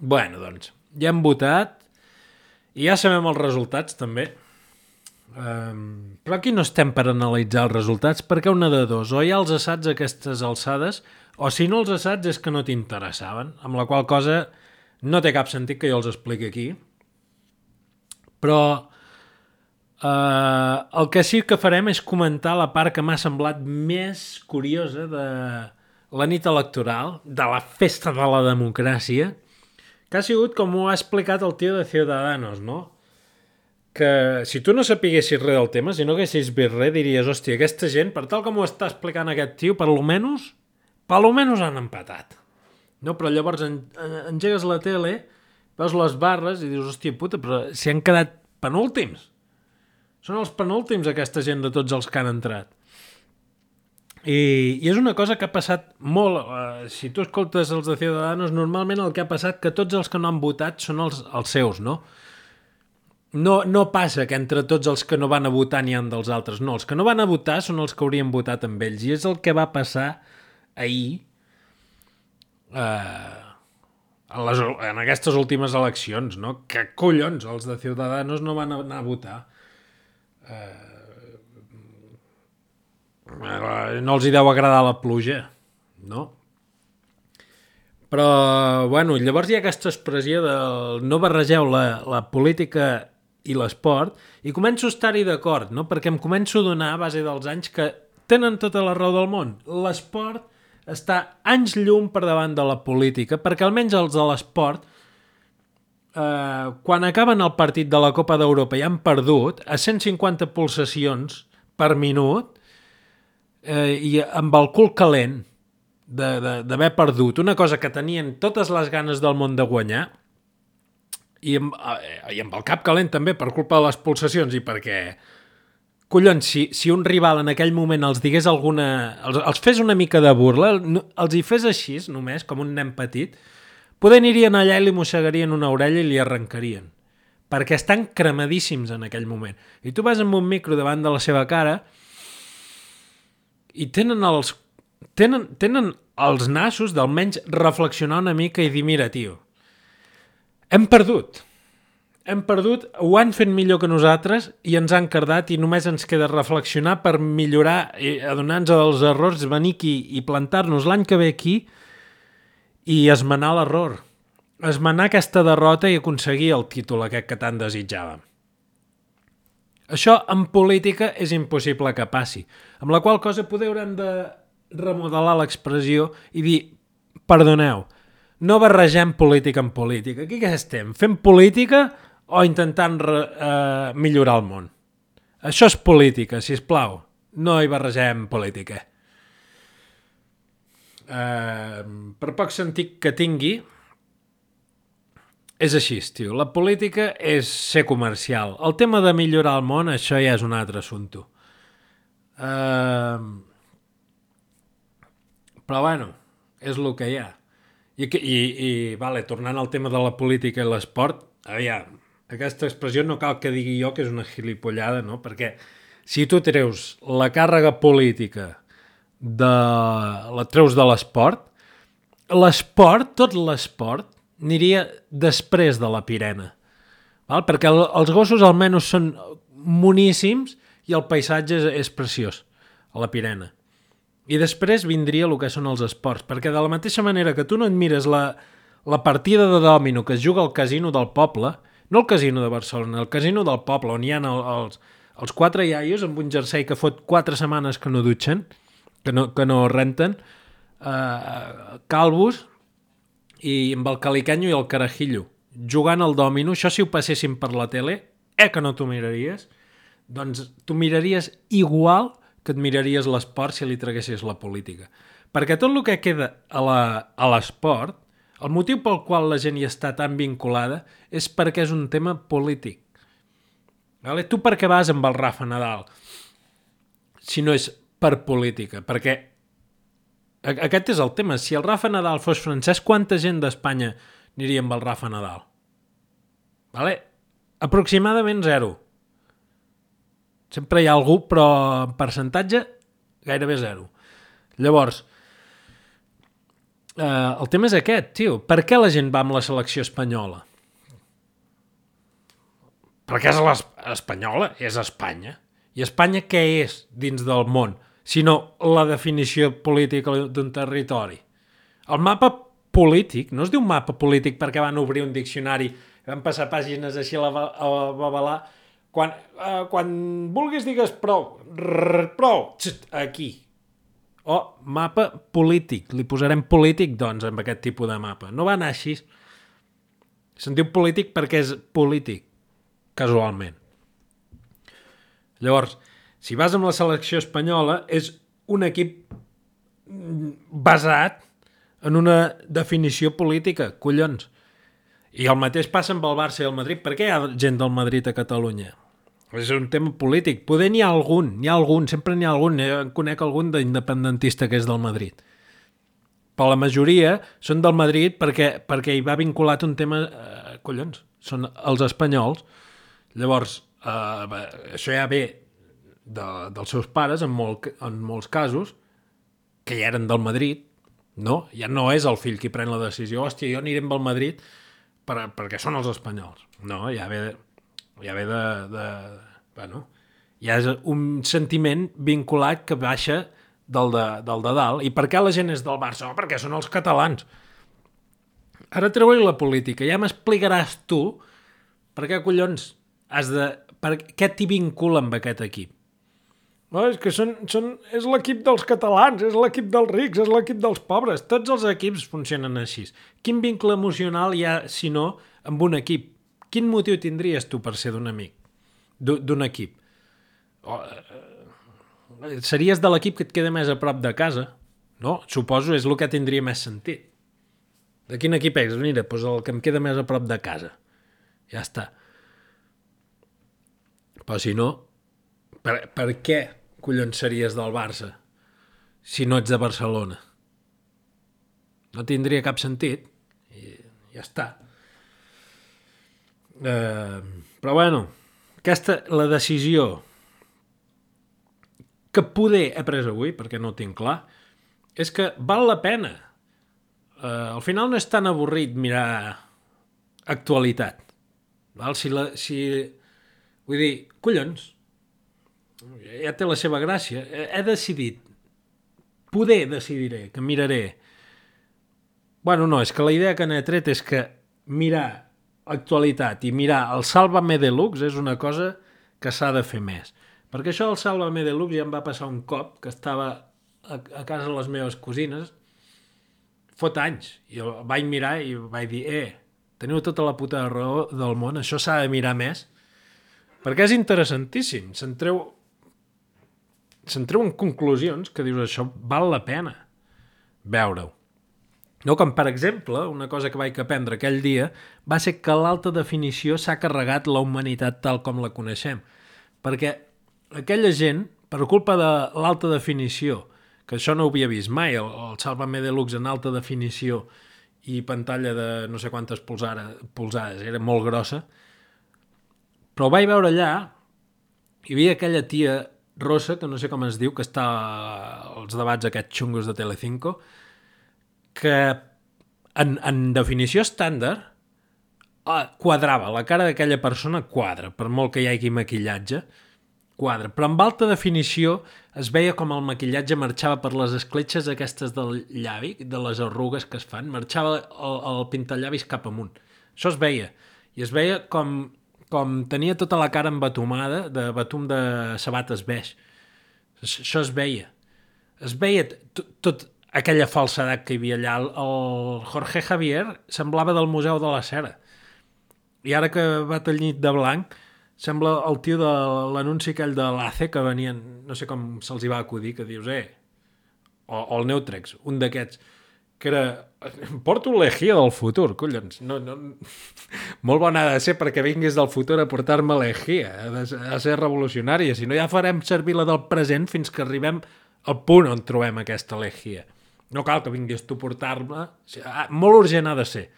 Bueno, doncs, ja hem votat i ja sabem els resultats, també. Um, però aquí no estem per analitzar els resultats perquè una de dos, o hi ha els assats aquestes alçades, o si no els assats és que no t'interessaven, amb la qual cosa no té cap sentit que jo els expliqui aquí. Però uh, el que sí que farem és comentar la part que m'ha semblat més curiosa de la nit electoral, de la festa de la democràcia, que ha sigut com ho ha explicat el tio de Ciudadanos, no? que si tu no sapiguessis res del tema, si no haguessis vist res, diries, hòstia, aquesta gent, per tal com ho està explicant aquest tio, per lo per lo han empatat. No? Però llavors en, en, engegues la tele, veus les barres i dius, hòstia puta, però si han quedat penúltims. Són els penúltims aquesta gent de tots els que han entrat. I, i és una cosa que ha passat molt. Uh, si tu escoltes els de Ciudadanos, normalment el que ha passat que tots els que no han votat són els, els seus, no? no, no passa que entre tots els que no van a votar n'hi han dels altres. No, els que no van a votar són els que haurien votat amb ells. I és el que va passar ahir eh, en, les, en aquestes últimes eleccions, no? Que collons, els de Ciudadanos no van anar a votar. Eh, no els hi deu agradar la pluja, no? Però, bueno, llavors hi ha aquesta expressió del no barregeu la, la política i l'esport, i començo a estar-hi d'acord, no? perquè em començo a donar a base dels anys que tenen tota la raó del món. L'esport està anys llum per davant de la política, perquè almenys els de l'esport, eh, quan acaben el partit de la Copa d'Europa i han perdut, a 150 pulsacions per minut, eh, i amb el cul calent d'haver perdut una cosa que tenien totes les ganes del món de guanyar, i amb, eh, i amb el cap calent també per culpa de les pulsacions i perquè collons, si, si un rival en aquell moment els digués alguna... els, els fes una mica de burla, els hi fes així només, com un nen petit, poder anirien allà i li mossegarien una orella i li arrencarien. Perquè estan cremadíssims en aquell moment. I tu vas amb un micro davant de la seva cara i tenen els, tenen, tenen els nassos d'almenys reflexionar una mica i dir, mira, tio, hem perdut. Hem perdut, ho han fet millor que nosaltres i ens han cardat i només ens queda reflexionar per millorar i adonar-nos dels errors, venir aquí i plantar-nos l'any que ve aquí i esmenar l'error. Esmenar aquesta derrota i aconseguir el títol aquest que tant desitjàvem. Això en política és impossible que passi, amb la qual cosa poder haurem de remodelar l'expressió i dir, perdoneu, no barregem política amb política. Aquí què estem? Fem política o intentant eh, millorar el món? Això és política, si plau. No hi barregem política. Eh, per poc sentit que tingui, és així, tio. La política és ser comercial. El tema de millorar el món, això ja és un altre assumpte. Eh, però bueno, és el que hi ha. I, i, i vale, tornant al tema de la política i l'esport, aviam, aquesta expressió no cal que digui jo que és una gilipollada, no? Perquè si tu treus la càrrega política de... la treus de l'esport, l'esport, tot l'esport, aniria després de la pirena. Val? Perquè el, els gossos almenys són moníssims i el paisatge és, és preciós a la pirena. I després vindria el que són els esports, perquè de la mateixa manera que tu no et mires la, la partida de dòmino que es juga al casino del poble, no el casino de Barcelona, el casino del poble, on hi ha el, els, els quatre iaios amb un jersei que fot quatre setmanes que no dutxen, que no, que no renten, eh, calvos, i amb el calicanyo i el carajillo, jugant al dòmino, això si ho passessin per la tele, eh que no t'ho miraries? Doncs t'ho miraries igual que et miraries l'esport si li traguessis la política. Perquè tot el que queda a l'esport, el motiu pel qual la gent hi està tan vinculada és perquè és un tema polític. Vale? Tu per què vas amb el Rafa Nadal? Si no és per política, perquè aquest és el tema. Si el Rafa Nadal fos francès, quanta gent d'Espanya aniria amb el Rafa Nadal? Vale? Aproximadament zero. Sempre hi ha algú, però en percentatge gairebé zero. Llavors, Uh, el tema és aquest, tio. Per què la gent va amb la selecció espanyola? Perquè és les... espanyola, és Espanya. I Espanya què és dins del món? Sinó la definició política d'un territori. El mapa polític, no es diu mapa polític perquè van obrir un diccionari, van passar pàgines així a la a babalar, quan, uh, quan vulguis digues prou, rrr, prou, txt, aquí. O mapa polític, li posarem polític, doncs, amb aquest tipus de mapa. No va anar així. Se'n diu polític perquè és polític, casualment. Llavors, si vas amb la selecció espanyola, és un equip basat en una definició política, collons. I el mateix passa amb el Barça i el Madrid. Per què hi ha gent del Madrid a Catalunya? És un tema polític. Poder n'hi ha algun, n'hi ha algun, sempre n'hi ha algun. Jo en conec algun d'independentista que és del Madrid. Però la majoria són del Madrid perquè, perquè hi va vinculat un tema... Eh, collons, són els espanyols. Llavors, eh, això ja ve de, dels seus pares, en, molt, en molts casos, que ja eren del Madrid, no? Ja no és el fill qui pren la decisió, hòstia, jo aniré amb el Madrid per, perquè són els espanyols. No, ja ve, ja ve de, de... Bueno, ja és un sentiment vinculat que baixa del de, del de dalt. I per què la gent és del Barça? Oh, perquè són els catalans. Ara treu la política. Ja m'explicaràs tu per què collons has de... Per què t'hi vincula amb aquest equip? No, és que són, són, és l'equip dels catalans, és l'equip dels rics, és l'equip dels pobres. Tots els equips funcionen així. Quin vincle emocional hi ha, si no, amb un equip? Quin motiu tindries tu per ser d'un amic? D'un equip? O, eh, series de l'equip que et queda més a prop de casa? No? Suposo és el que tindria més sentit. De quin equip ets? Mira, doncs el que em queda més a prop de casa. Ja està. Però si no, per, per què collons series del Barça si no ets de Barcelona? No tindria cap sentit. I ja està. Eh, però bueno, aquesta, la decisió que poder he pres avui, perquè no ho tinc clar, és que val la pena. Eh, al final no és tan avorrit mirar actualitat. Val? Si, la, si... Vull dir, collons, ja té la seva gràcia. He decidit, poder decidiré, que miraré. Bueno, no, és que la idea que n'he tret és que mirar actualitat i mirar el Sálvame Deluxe és una cosa que s'ha de fer més. Perquè això del Sálvame Deluxe ja em va passar un cop que estava a, a casa de les meves cosines fot anys. I el vaig mirar i vaig dir, eh, teniu tota la puta raó del món, això s'ha de mirar més, perquè és interessantíssim. Se'n treu se'n treuen conclusions que dius això val la pena veure-ho. No, com per exemple, una cosa que vaig aprendre aquell dia va ser que l'alta definició s'ha carregat la humanitat tal com la coneixem. Perquè aquella gent, per culpa de l'alta definició, que això no ho havia vist mai, el, el Salvame Deluxe en alta definició i pantalla de no sé quantes polsades, polsades era molt grossa, però ho vaig veure allà, hi havia aquella tia rossa, que no sé com es diu, que està als debats aquests xungos de Telecinco, que en, en definició estàndard ah, quadrava, la cara d'aquella persona quadra, per molt que hi hagi maquillatge, quadra. Però amb alta definició es veia com el maquillatge marxava per les escletxes aquestes del llavi, de les arrugues que es fan, marxava el, el pintallavis cap amunt. Això es veia. I es veia com com tenia tota la cara embatumada de batum de sabates beix. Això es veia. Es veia tot, aquella falsedat que hi havia allà. El Jorge Javier semblava del Museu de la Cera. I ara que va tenyit de blanc, sembla el tio de l'anunci aquell de l'ACE que venien, no sé com se'ls hi va acudir, que dius, eh, o, o el Neutrex, un d'aquests que era... Porto l'egia del futur, collons. No, no... Molt bona ha de ser perquè vinguis del futur a portar-me l'egia. Ha de ser revolucionària. Si no, ja farem servir la del present fins que arribem al punt on trobem aquesta elegia. No cal que vinguis tu a portar-me... Ah, molt urgent ha de ser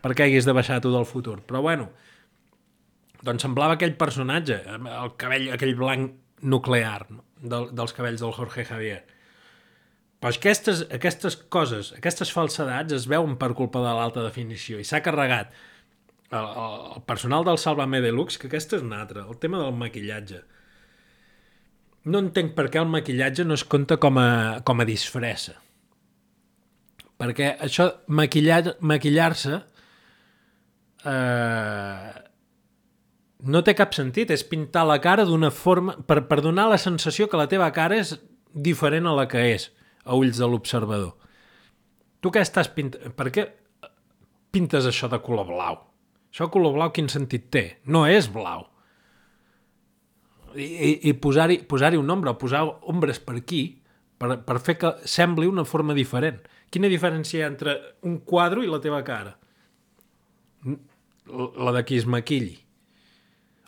perquè haguis de baixar tu del futur. Però bueno, doncs semblava aquell personatge, el cabell, aquell blanc nuclear no? Del, dels cabells del Jorge Javier Però aquestes, aquestes coses, aquestes falsedats es veuen per culpa de l'alta definició i s'ha carregat el, el, personal del Salvame Deluxe, que aquesta és una altra, el tema del maquillatge. No entenc per què el maquillatge no es compta com a, com a disfressa. Perquè això, maquillar-se, maquillar eh, no té cap sentit, és pintar la cara d'una forma... Per, per donar la sensació que la teva cara és diferent a la que és, a ulls de l'observador. Tu què estàs pintant? Per què pintes això de color blau? Això de color blau quin sentit té? No és blau. I, i, i posar-hi posar, un nombre, posar ombres per aquí, per, per fer que sembli una forma diferent. Quina diferència hi ha entre un quadre i la teva cara? La de qui es maquilli.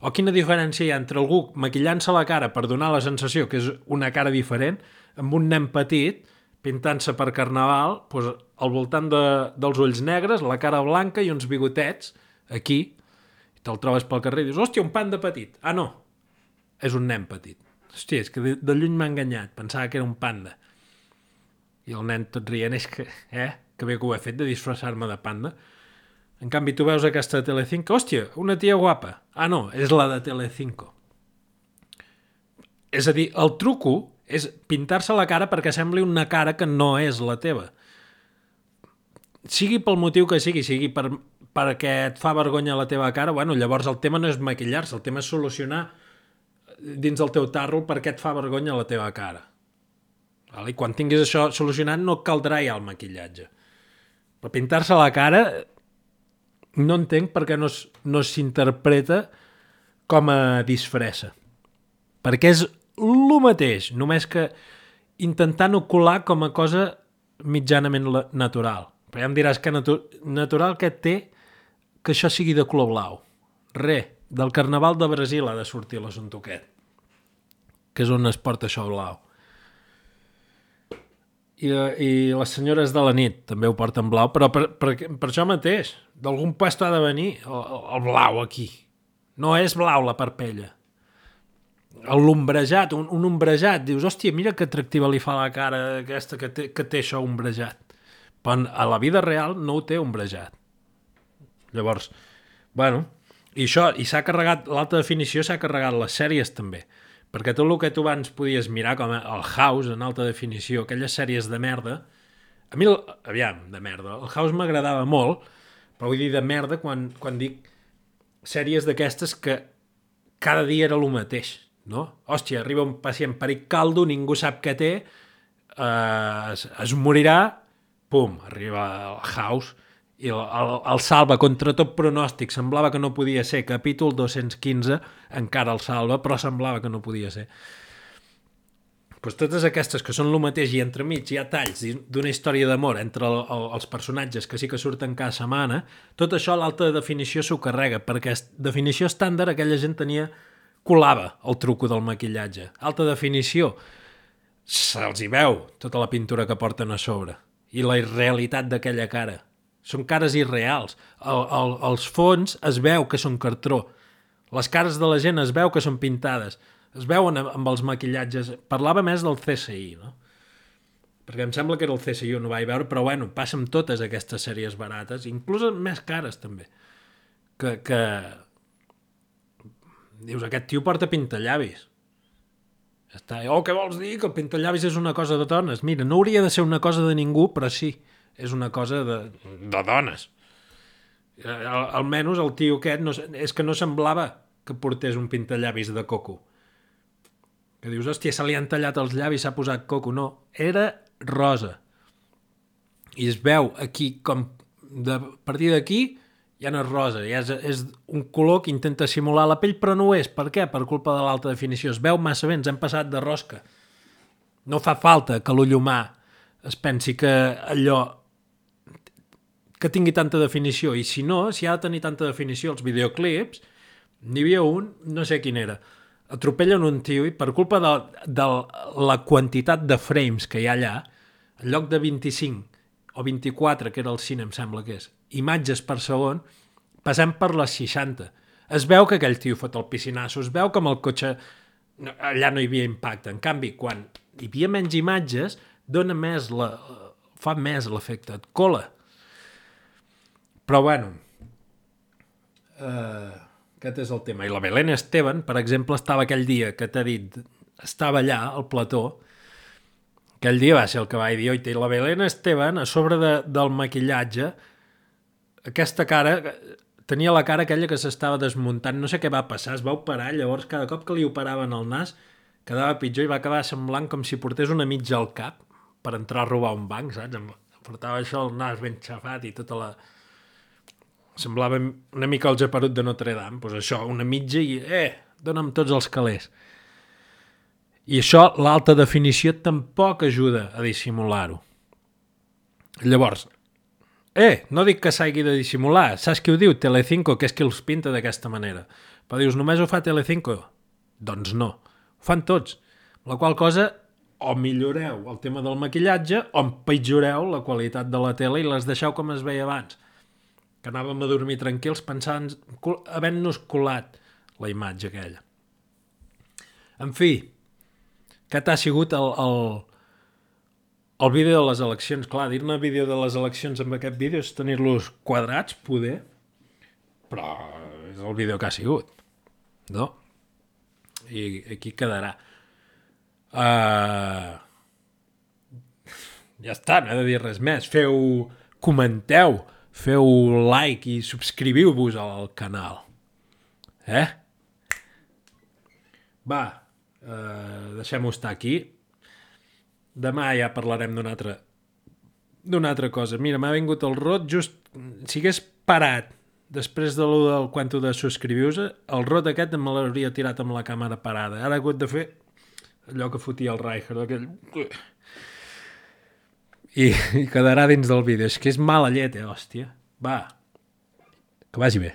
O quina diferència hi ha entre algú maquillant-se la cara per donar la sensació que és una cara diferent, amb un nen petit pintant-se per carnaval, doncs, al voltant de, dels ulls negres, la cara blanca i uns bigotets, aquí, i te'l trobes pel carrer i dius, hòstia, un panda petit. Ah, no, és un nen petit. Hòstia, és que de, de lluny m'ha enganyat, pensava que era un panda. I el nen tot rient, és que, eh, que bé que ho he fet de disfressar-me de panda. En canvi, tu veus aquesta de Telecinco, hòstia, una tia guapa. Ah, no, és la de Telecinco. És a dir, el truco és pintar-se la cara perquè sembli una cara que no és la teva. Sigui pel motiu que sigui, sigui per, perquè et fa vergonya la teva cara, bueno, llavors el tema no és maquillar-se, el tema és solucionar dins del teu tarro per què et fa vergonya la teva cara. I quan tinguis això solucionat no caldrà ja el maquillatge. Però pintar-se la cara no entenc per què no, no s'interpreta com a disfressa. Perquè és el mateix, només que intentant ocular com a cosa mitjanament natural. Però ja em diràs que natu natural que té que això sigui de color blau. Re, del Carnaval de Brasil ha de sortir l'assumpte aquest, que és on es porta això blau i, i les senyores de la nit també ho porten blau, però per, per, per això mateix, d'algun puesto ha de venir el, el blau aquí. No és blau la parpella. L'ombrejat, un, un ombrejat, dius, hòstia, mira que atractiva li fa la cara aquesta que té, que té això ombrejat. Però a la vida real no ho té ombrejat. Llavors, bueno, i això, i s'ha carregat, l'alta definició s'ha carregat les sèries també perquè tot el que tu abans podies mirar, com el House, en alta definició, aquelles sèries de merda, a mi, aviam, de merda, el House m'agradava molt, però vull dir de merda quan, quan dic sèries d'aquestes que cada dia era el mateix, no? Hòstia, arriba un pacient peric caldo, ningú sap què té, eh, es, es morirà, pum, arriba el House, i el, el, el salva contra tot pronòstic, semblava que no podia ser, capítol 215, encara el salva, però semblava que no podia ser. Pues totes aquestes que són el mateix i entremig hi ha talls d'una història d'amor entre el, el, els personatges que sí que surten cada setmana, tot això l'alta definició s'ho carrega, perquè definició estàndard aquella gent tenia colava el truco del maquillatge. Alta definició, se'ls hi veu tota la pintura que porten a sobre i la irrealitat d'aquella cara són cares irreals. El, el, els fons es veu que són cartró. Les cares de la gent es veu que són pintades. Es veuen amb els maquillatges. Parlava més del CSI, no? Perquè em sembla que era el CSI, no vaig veure, però bueno, passa amb totes aquestes sèries barates, inclús més cares també, que, que... Dius, aquest tio porta pintallavis. Està, oh, què vols dir? Que el pintallavis és una cosa de dones. Mira, no hauria de ser una cosa de ningú, però sí és una cosa de, de dones. Al, almenys el tio aquest no, és que no semblava que portés un pintallavis de coco. Que dius, hòstia, se li han tallat els llavis, s'ha posat coco. No, era rosa. I es veu aquí com de, a partir d'aquí ja no és rosa, ja és, és un color que intenta simular la pell, però no ho és. Per què? Per culpa de l'alta definició. Es veu massa bé, ens hem passat de rosca. No fa falta que l'ull humà es pensi que allò que tingui tanta definició, i si no, si ha de tenir tanta definició els videoclips, n'hi havia un, no sé quin era, atropellen un tio i per culpa de, de la quantitat de frames que hi ha allà, en lloc de 25 o 24, que era el cine, em sembla que és, imatges per segon, passem per les 60. Es veu que aquell tio fot el piscinasso, es veu que amb el cotxe allà no hi havia impacte. En canvi, quan hi havia menys imatges, dona més la, fa més l'efecte, et cola. Però bueno, eh, aquest és el tema. I la Belén Esteban, per exemple, estava aquell dia que t'ha dit, estava allà, al plató, aquell dia va ser el que va dir, oita, i la Belén Esteban, a sobre de, del maquillatge, aquesta cara, tenia la cara aquella que s'estava desmuntant, no sé què va passar, es va operar, llavors cada cop que li operaven el nas quedava pitjor i va acabar semblant com si portés una mitja al cap per entrar a robar un banc, saps? Em portava això el nas ben xafat i tota la... Semblava una mica el geperut de Notre Dame, doncs això, una mitja i, eh, dona'm tots els calés. I això, l'alta definició, tampoc ajuda a dissimular-ho. Llavors, eh, no dic que s'hagi de dissimular, saps qui ho diu? Telecinco, que és qui els pinta d'aquesta manera. Però dius, només ho fa Telecinco? Doncs no, ho fan tots. La qual cosa o milloreu el tema del maquillatge o empitjoreu la qualitat de la tele i les deixeu com es veia abans. Que anàvem a dormir tranquils pensant, havent-nos colat la imatge aquella. En fi, aquest ha sigut el, el, el vídeo de les eleccions. Clar, dir-ne vídeo de les eleccions amb aquest vídeo és tenir-los quadrats, poder, però és el vídeo que ha sigut, no? I aquí quedarà. Uh, ja està, no he de dir res més. Feu, comenteu, feu like i subscriviu-vos al canal. Eh? Va, uh, deixem-ho estar aquí. Demà ja parlarem d'una altra d'una altra cosa. Mira, m'ha vingut el rot just... Si hagués parat després de lo del quanto de subscrivius el rot aquest me l'hauria tirat amb la càmera parada. Ara he hagut de fer allò que fotia el Rijkaard, aquell... I, I quedarà dins del vídeo. És que és mala llet, eh, hòstia. Va, que vagi bé.